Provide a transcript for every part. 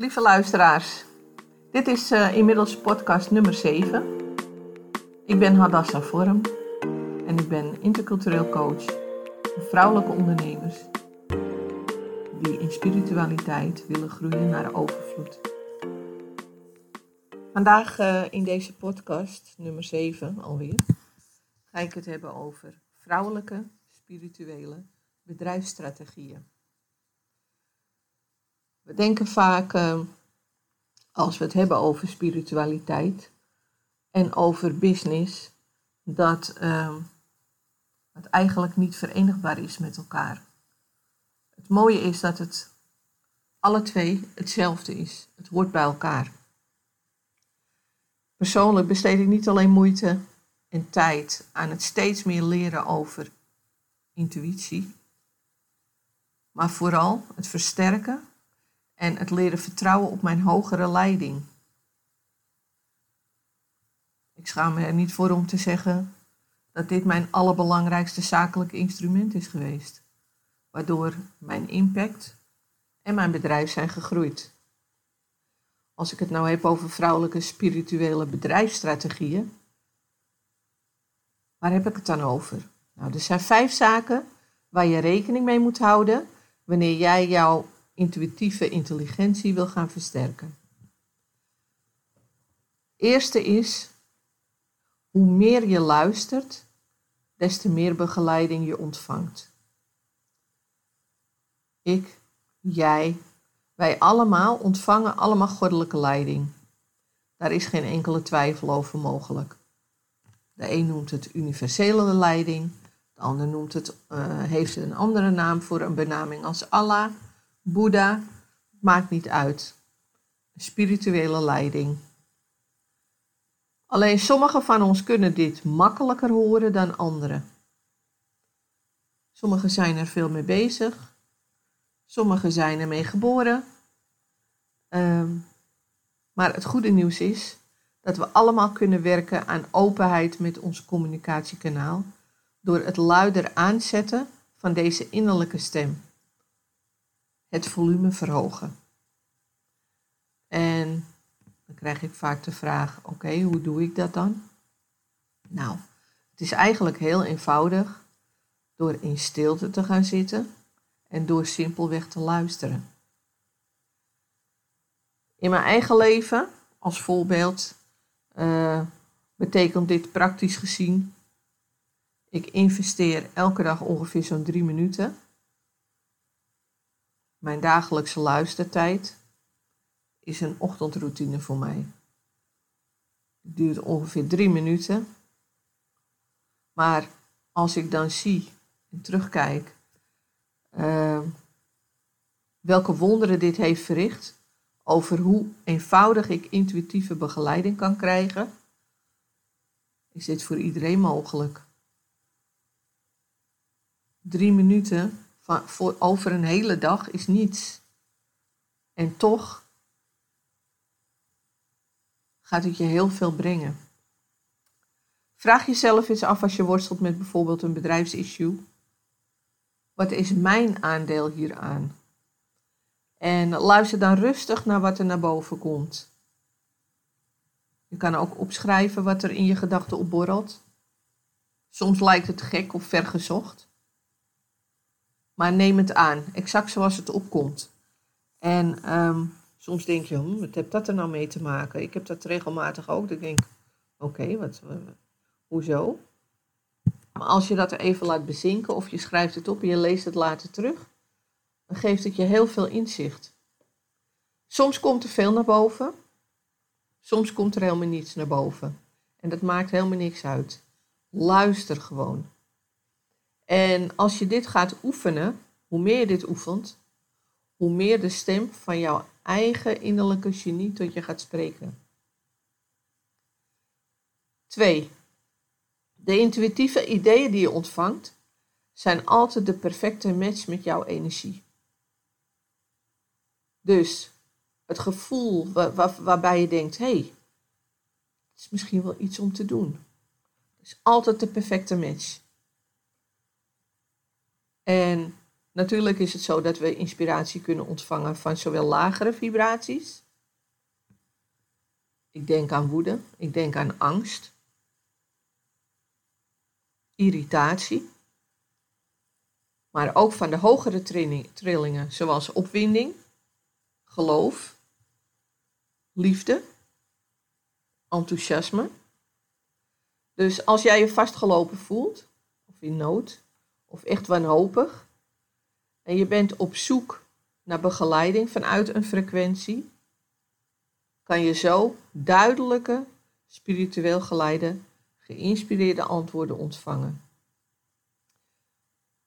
Lieve luisteraars, dit is uh, inmiddels podcast nummer 7. Ik ben Hadassah Vorm en ik ben intercultureel coach voor vrouwelijke ondernemers die in spiritualiteit willen groeien naar overvloed. Vandaag uh, in deze podcast nummer 7 alweer ga ik het hebben over vrouwelijke spirituele bedrijfsstrategieën. We denken vaak, uh, als we het hebben over spiritualiteit en over business, dat uh, het eigenlijk niet verenigbaar is met elkaar. Het mooie is dat het alle twee hetzelfde is. Het hoort bij elkaar. Persoonlijk besteed ik niet alleen moeite en tijd aan het steeds meer leren over intuïtie, maar vooral het versterken en het leren vertrouwen op mijn hogere leiding. Ik schaam me er niet voor om te zeggen dat dit mijn allerbelangrijkste zakelijke instrument is geweest, waardoor mijn impact en mijn bedrijf zijn gegroeid. Als ik het nou heb over vrouwelijke spirituele bedrijfsstrategieën, waar heb ik het dan over? Nou, er zijn vijf zaken waar je rekening mee moet houden wanneer jij jouw intuïtieve intelligentie wil gaan versterken. Eerste is, hoe meer je luistert, des te meer begeleiding je ontvangt. Ik, jij, wij allemaal ontvangen allemaal goddelijke leiding. Daar is geen enkele twijfel over mogelijk. De een noemt het universele leiding, de ander noemt het, uh, heeft een andere naam voor een benaming als Allah Boeddha, maakt niet uit. Spirituele leiding. Alleen sommigen van ons kunnen dit makkelijker horen dan anderen. Sommigen zijn er veel mee bezig. Sommigen zijn ermee geboren. Ehm, maar het goede nieuws is dat we allemaal kunnen werken aan openheid met ons communicatiekanaal door het luider aanzetten van deze innerlijke stem het volume verhogen. En dan krijg ik vaak de vraag: oké, hoe doe ik dat dan? Nou, het is eigenlijk heel eenvoudig door in stilte te gaan zitten en door simpelweg te luisteren. In mijn eigen leven, als voorbeeld, uh, betekent dit praktisch gezien: ik investeer elke dag ongeveer zo'n drie minuten mijn dagelijkse luistertijd is een ochtendroutine voor mij. Het duurt ongeveer drie minuten. Maar als ik dan zie en terugkijk uh, welke wonderen dit heeft verricht, over hoe eenvoudig ik intuïtieve begeleiding kan krijgen, is dit voor iedereen mogelijk. Drie minuten voor over een hele dag is niets. En toch gaat het je heel veel brengen. Vraag jezelf eens af als je worstelt met bijvoorbeeld een bedrijfsissue. Wat is mijn aandeel hieraan? En luister dan rustig naar wat er naar boven komt. Je kan ook opschrijven wat er in je gedachten opborrelt. Soms lijkt het gek of vergezocht. Maar neem het aan, exact zoals het opkomt. En ehm, soms denk je, hm, wat heb dat er nou mee te maken? Ik heb dat regelmatig ook. Denk ik, oké, wat, hoezo? Maar als je dat er even laat bezinken of je schrijft het op en je leest het later terug, dan geeft het je heel veel inzicht. Soms komt er veel naar boven, soms komt er helemaal niets naar boven. En dat maakt helemaal niks uit. Luister gewoon. En als je dit gaat oefenen, hoe meer je dit oefent, hoe meer de stem van jouw eigen innerlijke genie tot je gaat spreken. 2. De intuïtieve ideeën die je ontvangt zijn altijd de perfecte match met jouw energie. Dus het gevoel waarbij je denkt: hé, hey, het is misschien wel iets om te doen. is altijd de perfecte match. En Natuurlijk is het zo dat we inspiratie kunnen ontvangen van zowel lagere vibraties. Ik denk aan woede, ik denk aan angst, irritatie, maar ook van de hogere trillingen, zoals opwinding, geloof, liefde, enthousiasme. Dus als jij je vastgelopen voelt, of in nood, of echt wanhopig, en je bent op zoek naar begeleiding vanuit een frequentie, kan je zo duidelijke, spiritueel geleide, geïnspireerde antwoorden ontvangen.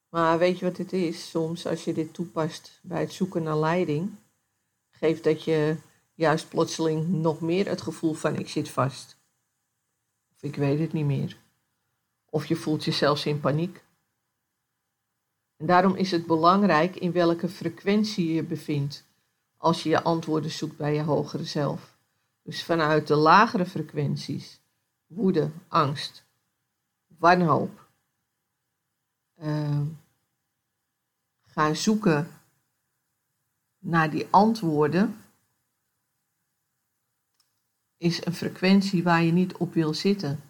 Maar weet je wat het is? Soms als je dit toepast bij het zoeken naar leiding, geeft dat je juist plotseling nog meer het gevoel van ik zit vast. Of ik weet het niet meer. Of je voelt je zelfs in paniek. Daarom is het belangrijk in welke frequentie je bevindt als je je antwoorden zoekt bij je hogere zelf. Dus vanuit de lagere frequenties, woede, angst, wanhoop, uh, gaan zoeken naar die antwoorden, is een frequentie waar je niet op wil zitten.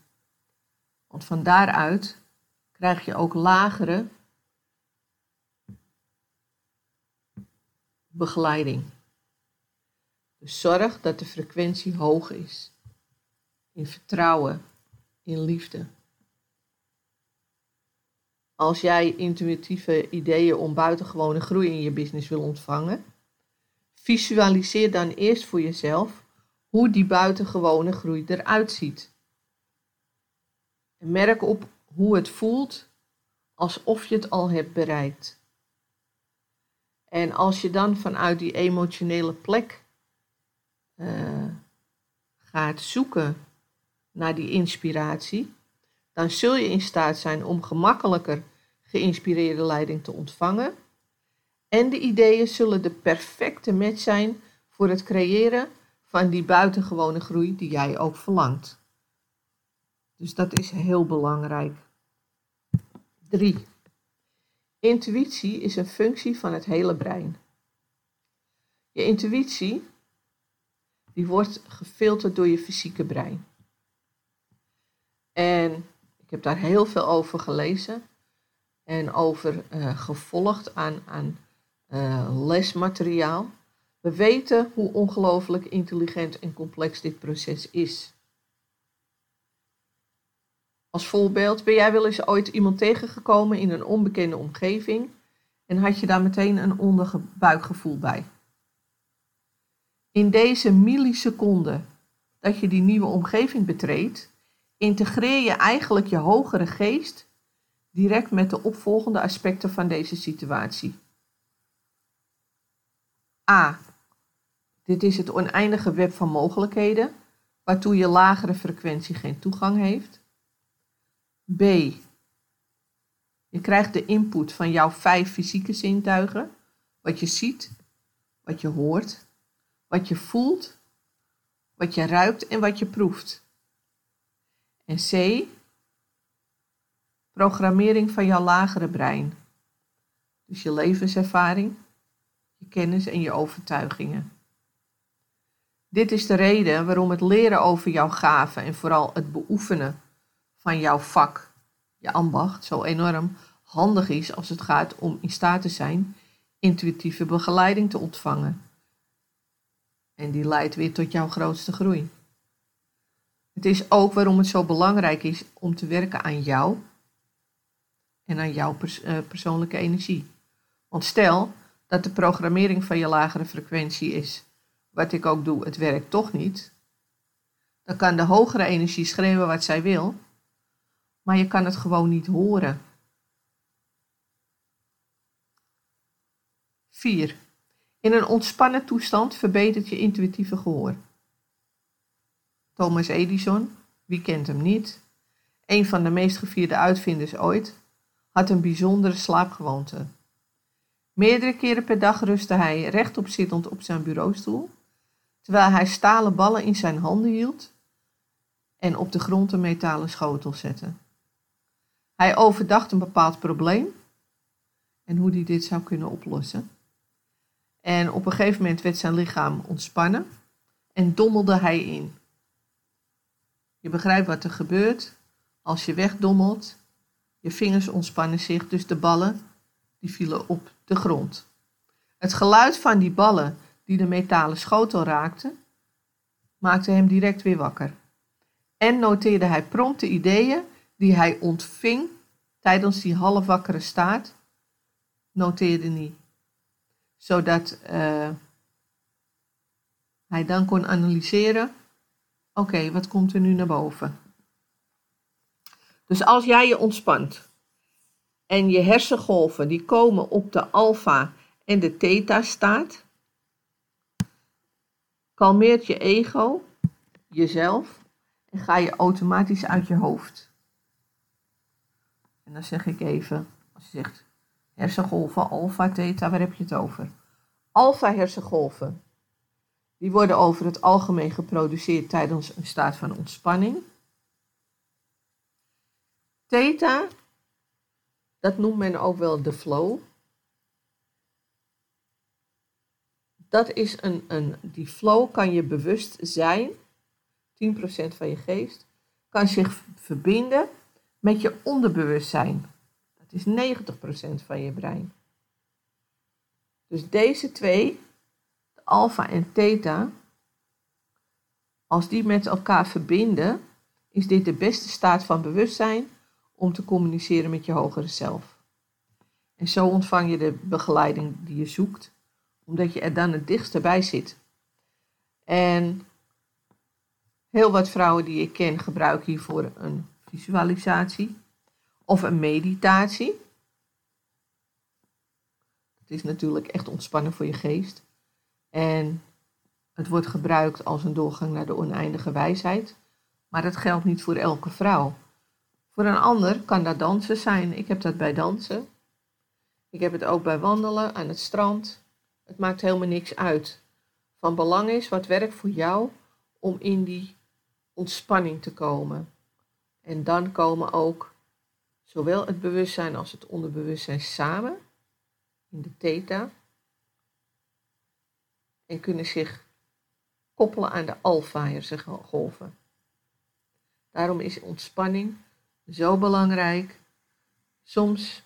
Want van daaruit krijg je ook lagere begeleiding. Dus zorg dat de frequentie hoog is. In vertrouwen, in liefde. Als jij intuïtieve ideeën om buitengewone groei in je business wil ontvangen, visualiseer dan eerst voor jezelf hoe die buitengewone groei eruit ziet. En merk op hoe het voelt alsof je het al hebt bereikt. En als je dan vanuit die emotionele plek uh, gaat zoeken naar die inspiratie, dan zul je in staat zijn om gemakkelijker geïnspireerde leiding te ontvangen. En de ideeën zullen de perfecte match zijn voor het creëren van die buitengewone groei die jij ook verlangt. Dus dat is heel belangrijk. 3. Intuïtie is een functie van het hele brein. Je intuïtie die wordt gefilterd door je fysieke brein. En ik heb daar heel veel over gelezen en over uh, gevolgd aan, aan uh, lesmateriaal. We weten hoe ongelooflijk intelligent en complex dit proces is. Als voorbeeld, ben jij wel eens ooit iemand tegengekomen in een onbekende omgeving en had je daar meteen een onderbuikgevoel bij? In deze milliseconde dat je die nieuwe omgeving betreedt, integreer je eigenlijk je hogere geest direct met de opvolgende aspecten van deze situatie. A. Dit is het oneindige web van mogelijkheden, waartoe je lagere frequentie geen toegang heeft. B. Je krijgt de input van jouw vijf fysieke zintuigen, wat je ziet, wat je hoort, wat je voelt, wat je ruikt en wat je proeft. En C. Programmering van jouw lagere brein. Dus je levenservaring, je kennis en je overtuigingen. Dit is de reden waarom het leren over jouw gaven en vooral het beoefenen van jouw vak, je ambacht, zo enorm handig is als het gaat om in staat te zijn intuïtieve begeleiding te ontvangen. En die leidt weer tot jouw grootste groei. Het is ook waarom het zo belangrijk is om te werken aan jou en aan jouw eh, persoonlijke energie. Want stel dat de programmering van je lagere frequentie is, wat ik ook doe, het werkt toch niet, dan kan de hogere energie schreeuwen wat zij wil, maar je kan het gewoon niet horen. 4. In een ontspannen toestand verbetert je intuïtieve gehoor. Thomas Edison, wie kent hem niet, een van de meest gevierde uitvinders ooit, had een bijzondere slaapgewoonte. Meerdere keren per dag rustte hij rechtop zittend op zijn bureaustoel, terwijl hij stalen ballen in zijn handen hield en op de grond een metalen schotel zette. Hij overdacht een bepaald probleem en hoe hij dit zou kunnen oplossen. En op een gegeven moment werd zijn lichaam ontspannen en dommelde hij in. Je begrijpt wat er gebeurt als je wegdommelt. Je vingers ontspannen zich, dus de ballen die vielen op de grond. Het geluid van die ballen die de metalen schotel raakten, maakte hem direct weer wakker. En noteerde hij prompt de ideeën die hij ontving tijdens die halfwakkere staat, noteerde hij. Zodat uh, hij dan kon analyseren, oké, wat komt er nu naar boven? Dus als jij je ontspant en je hersengolven die komen op de alfa en de theta staat, kalmeert je ego, jezelf, en ga je automatisch uit je hoofd. En dan zeg ik even, als je zegt hersengolven, alfa, theta, waar heb je het over? Alfa hersengolven, die worden over het algemeen geproduceerd tijdens een staat van ontspanning. Theta, dat noemt men ook wel de flow. Dat is een, een, die flow kan je bewust zijn, 10% van je geest, kan zich verbinden met je onderbewustzijn. Dat is 90% van je brein. Dus deze twee, de alfa en theta, als die met elkaar verbinden, is dit de beste staat van bewustzijn om te communiceren met je hogere zelf. En zo ontvang je de begeleiding die je zoekt, omdat je er dan het dichtst bij zit. En heel wat vrouwen die ik ken gebruiken hiervoor een visualisatie of een meditatie. Het is natuurlijk echt ontspannen voor je geest. En het wordt gebruikt als een doorgang naar de oneindige wijsheid. Maar dat geldt niet voor elke vrouw. Voor een ander kan dat dansen zijn. Ik heb dat bij dansen. Ik heb het ook bij wandelen aan het strand. Het maakt helemaal niks uit. Van belang is wat werkt voor jou om in die ontspanning te komen. En dan komen ook zowel het bewustzijn als het onderbewustzijn samen in de theta en kunnen zich koppelen aan de alfa golven. Daarom is ontspanning zo belangrijk. Soms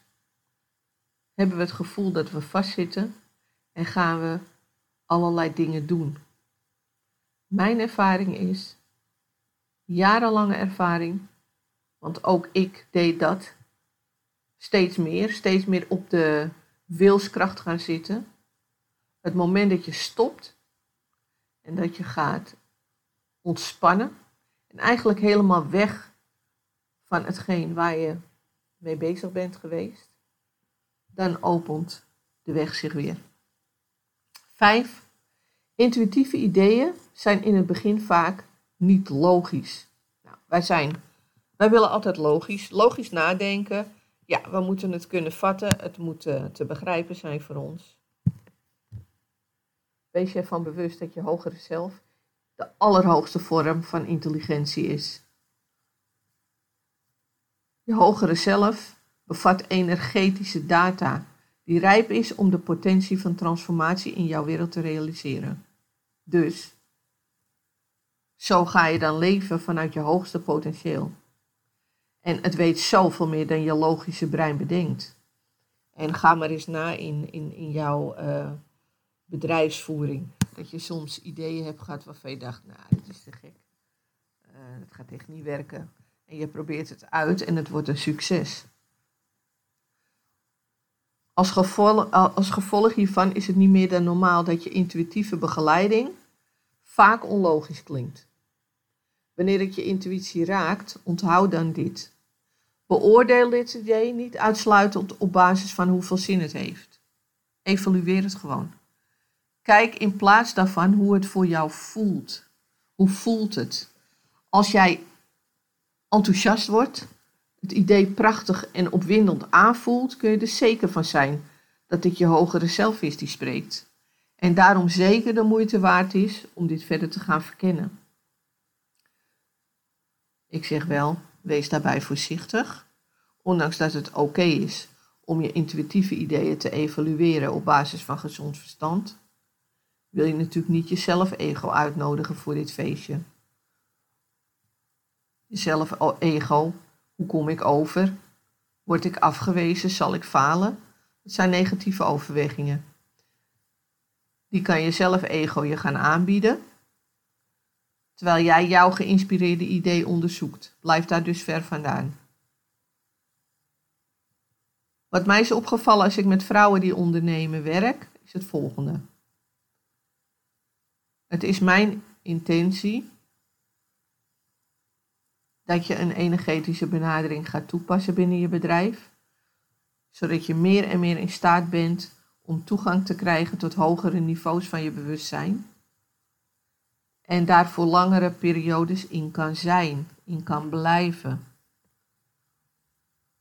hebben we het gevoel dat we vastzitten en gaan we allerlei dingen doen. Mijn ervaring is, jarenlange ervaring, want ook ik deed dat steeds meer, steeds meer op de wilskracht gaan zitten. Het moment dat je stopt en dat je gaat ontspannen en eigenlijk helemaal weg van hetgeen waar je mee bezig bent geweest, dan opent de weg zich weer. Vijf. Intuïtieve ideeën zijn in het begin vaak niet logisch. Nou, wij, zijn, wij willen altijd logisch, logisch nadenken. Ja, we moeten het kunnen vatten, het moet uh, te begrijpen zijn voor ons. Wees je ervan bewust dat je hogere zelf de allerhoogste vorm van intelligentie is. Je hogere zelf bevat energetische data die rijp is om de potentie van transformatie in jouw wereld te realiseren. Dus, zo ga je dan leven vanuit je hoogste potentieel. En het weet zoveel meer dan je logische brein bedenkt. En ga maar eens na in, in, in jouw uh, bedrijfsvoering. Dat je soms ideeën hebt gehad waarvan je dacht, nou, dit is te gek. Uh, het gaat echt niet werken. En je probeert het uit en het wordt een succes. Als gevolg, als gevolg hiervan is het niet meer dan normaal dat je intuïtieve begeleiding vaak onlogisch klinkt. Wanneer het je intuïtie raakt, onthoud dan dit. Beoordeel dit idee niet uitsluitend op basis van hoeveel zin het heeft. Evalueer het gewoon. Kijk in plaats daarvan hoe het voor jou voelt. Hoe voelt het? Als jij enthousiast wordt, het idee prachtig en opwindend aanvoelt, kun je er zeker van zijn dat dit je hogere zelf is die spreekt. En daarom zeker de moeite waard is om dit verder te gaan verkennen. Ik zeg wel, wees daarbij voorzichtig, ondanks dat het oké is om je intuïtieve ideeën te evalueren op basis van gezond verstand, wil je natuurlijk niet jezelf ego uitnodigen voor dit feestje. Jezelf ego, hoe kom ik over? Word ik afgewezen? Zal ik falen? Dat zijn negatieve overwegingen. Die kan jezelf ego je gaan aanbieden, terwijl jij jouw geïnspireerde idee onderzoekt. Blijf daar dus ver vandaan. Wat mij is opgevallen als ik met vrouwen die ondernemen werk, is het volgende. Het is mijn intentie dat je een energetische benadering gaat toepassen binnen je bedrijf, zodat je meer en meer in staat bent om toegang te krijgen tot hogere niveaus van je bewustzijn en daar voor langere periodes in kan zijn, in kan blijven.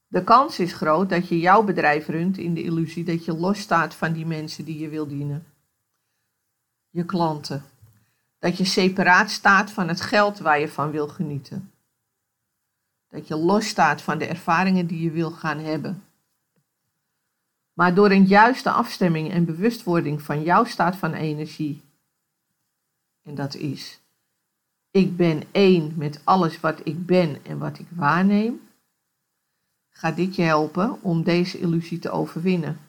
De kans is groot dat je jouw bedrijf runt in de illusie dat je losstaat van die mensen die je wil dienen. Je klanten. Dat je separaat staat van het geld waar je van wil genieten. Dat je losstaat van de ervaringen die je wil gaan hebben. Maar door een juiste afstemming en bewustwording van jouw staat van energie. En dat is, ik ben één met alles wat ik ben en wat ik waarneem gaat dit je helpen om deze illusie te overwinnen.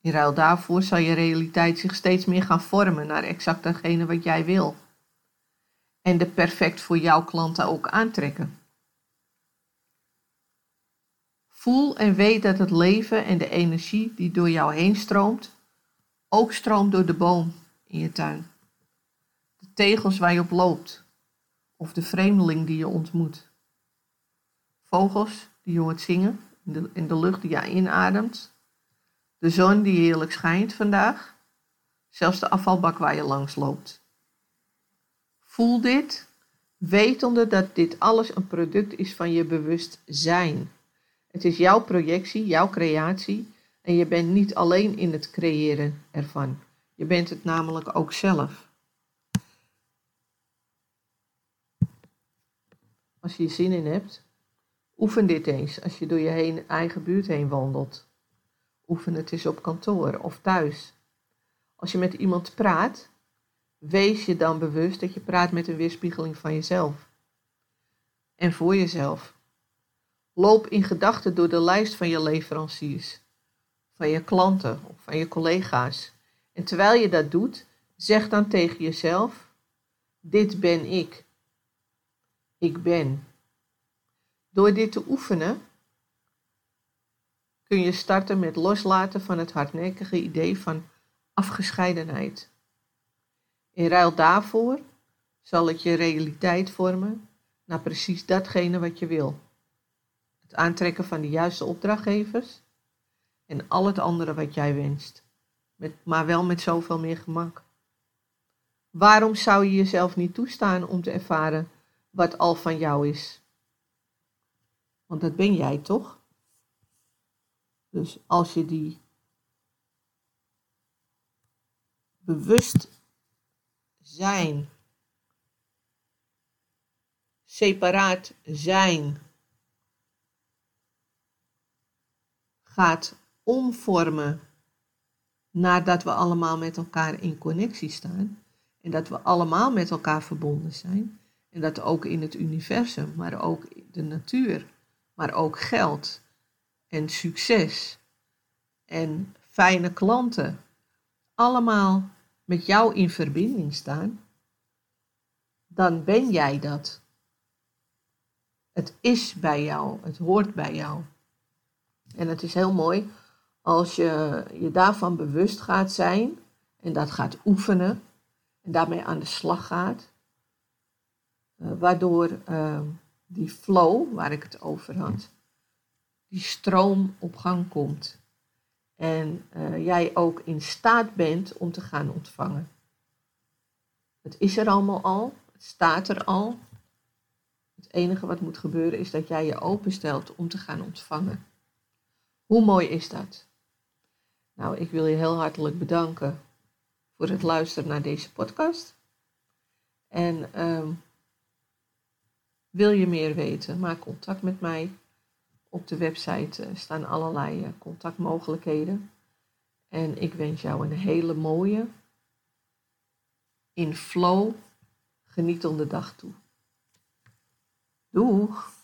In ruil daarvoor zal je realiteit zich steeds meer gaan vormen naar exact datgene wat jij wil. En de perfect voor jouw klanten ook aantrekken. Voel en weet dat het leven en de energie die door jou heen stroomt, ook stroomt door de boom in je tuin. Tegels waar je op loopt, of de vreemdeling die je ontmoet vogels die je hoort zingen, in de, in de lucht die je inademt, de zon die heerlijk schijnt vandaag, zelfs de afvalbak waar je langs loopt. Voel dit, wetende dat dit alles een product is van je bewustzijn. Het is jouw projectie, jouw creatie en je bent niet alleen in het creëren ervan. Je bent het namelijk ook zelf. Als je je zin in hebt, Oefen dit eens als je door je eigen buurt heen wandelt. Oefen het eens op kantoor of thuis. Als je met iemand praat, wees je dan bewust dat je praat met een weerspiegeling van jezelf. En voor jezelf. Loop in gedachten door de lijst van je leveranciers, van je klanten of van je collega's. En terwijl je dat doet, zeg dan tegen jezelf: Dit ben ik. Ik ben. Door dit te oefenen kun je starten met loslaten van het hardnekkige idee van afgescheidenheid. In ruil daarvoor zal het je realiteit vormen naar precies datgene wat je wil. Het aantrekken van de juiste opdrachtgevers en al het andere wat jij wenst, met, maar wel met zoveel meer gemak. Waarom zou je jezelf niet toestaan om te ervaren wat al van jou is? Want dat ben jij toch? Dus als je die bewust zijn, separaat zijn, gaat omvormen nadat we allemaal met elkaar in connectie staan en dat we allemaal met elkaar verbonden zijn en dat ook in het universum, maar ook de natuur maar ook geld en succes en fijne klanten, allemaal met jou in verbinding staan, dan ben jij dat. Het is bij jou, het hoort bij jou. En het is heel mooi als je je daarvan bewust gaat zijn en dat gaat oefenen en daarmee aan de slag gaat, waardoor uh, die flow waar ik het over had, die stroom op gang komt. En uh, jij ook in staat bent om te gaan ontvangen. Het is er allemaal al, het staat er al. Het enige wat moet gebeuren is dat jij je openstelt om te gaan ontvangen. Hoe mooi is dat? Nou, ik wil je heel hartelijk bedanken voor het luisteren naar deze podcast. En uh, wil je meer weten? Maak contact met mij op de website eh, staan allerlei eh, contactmogelijkheden. En ik wens jou een hele mooie, in flow, genietende dag toe. Doeg!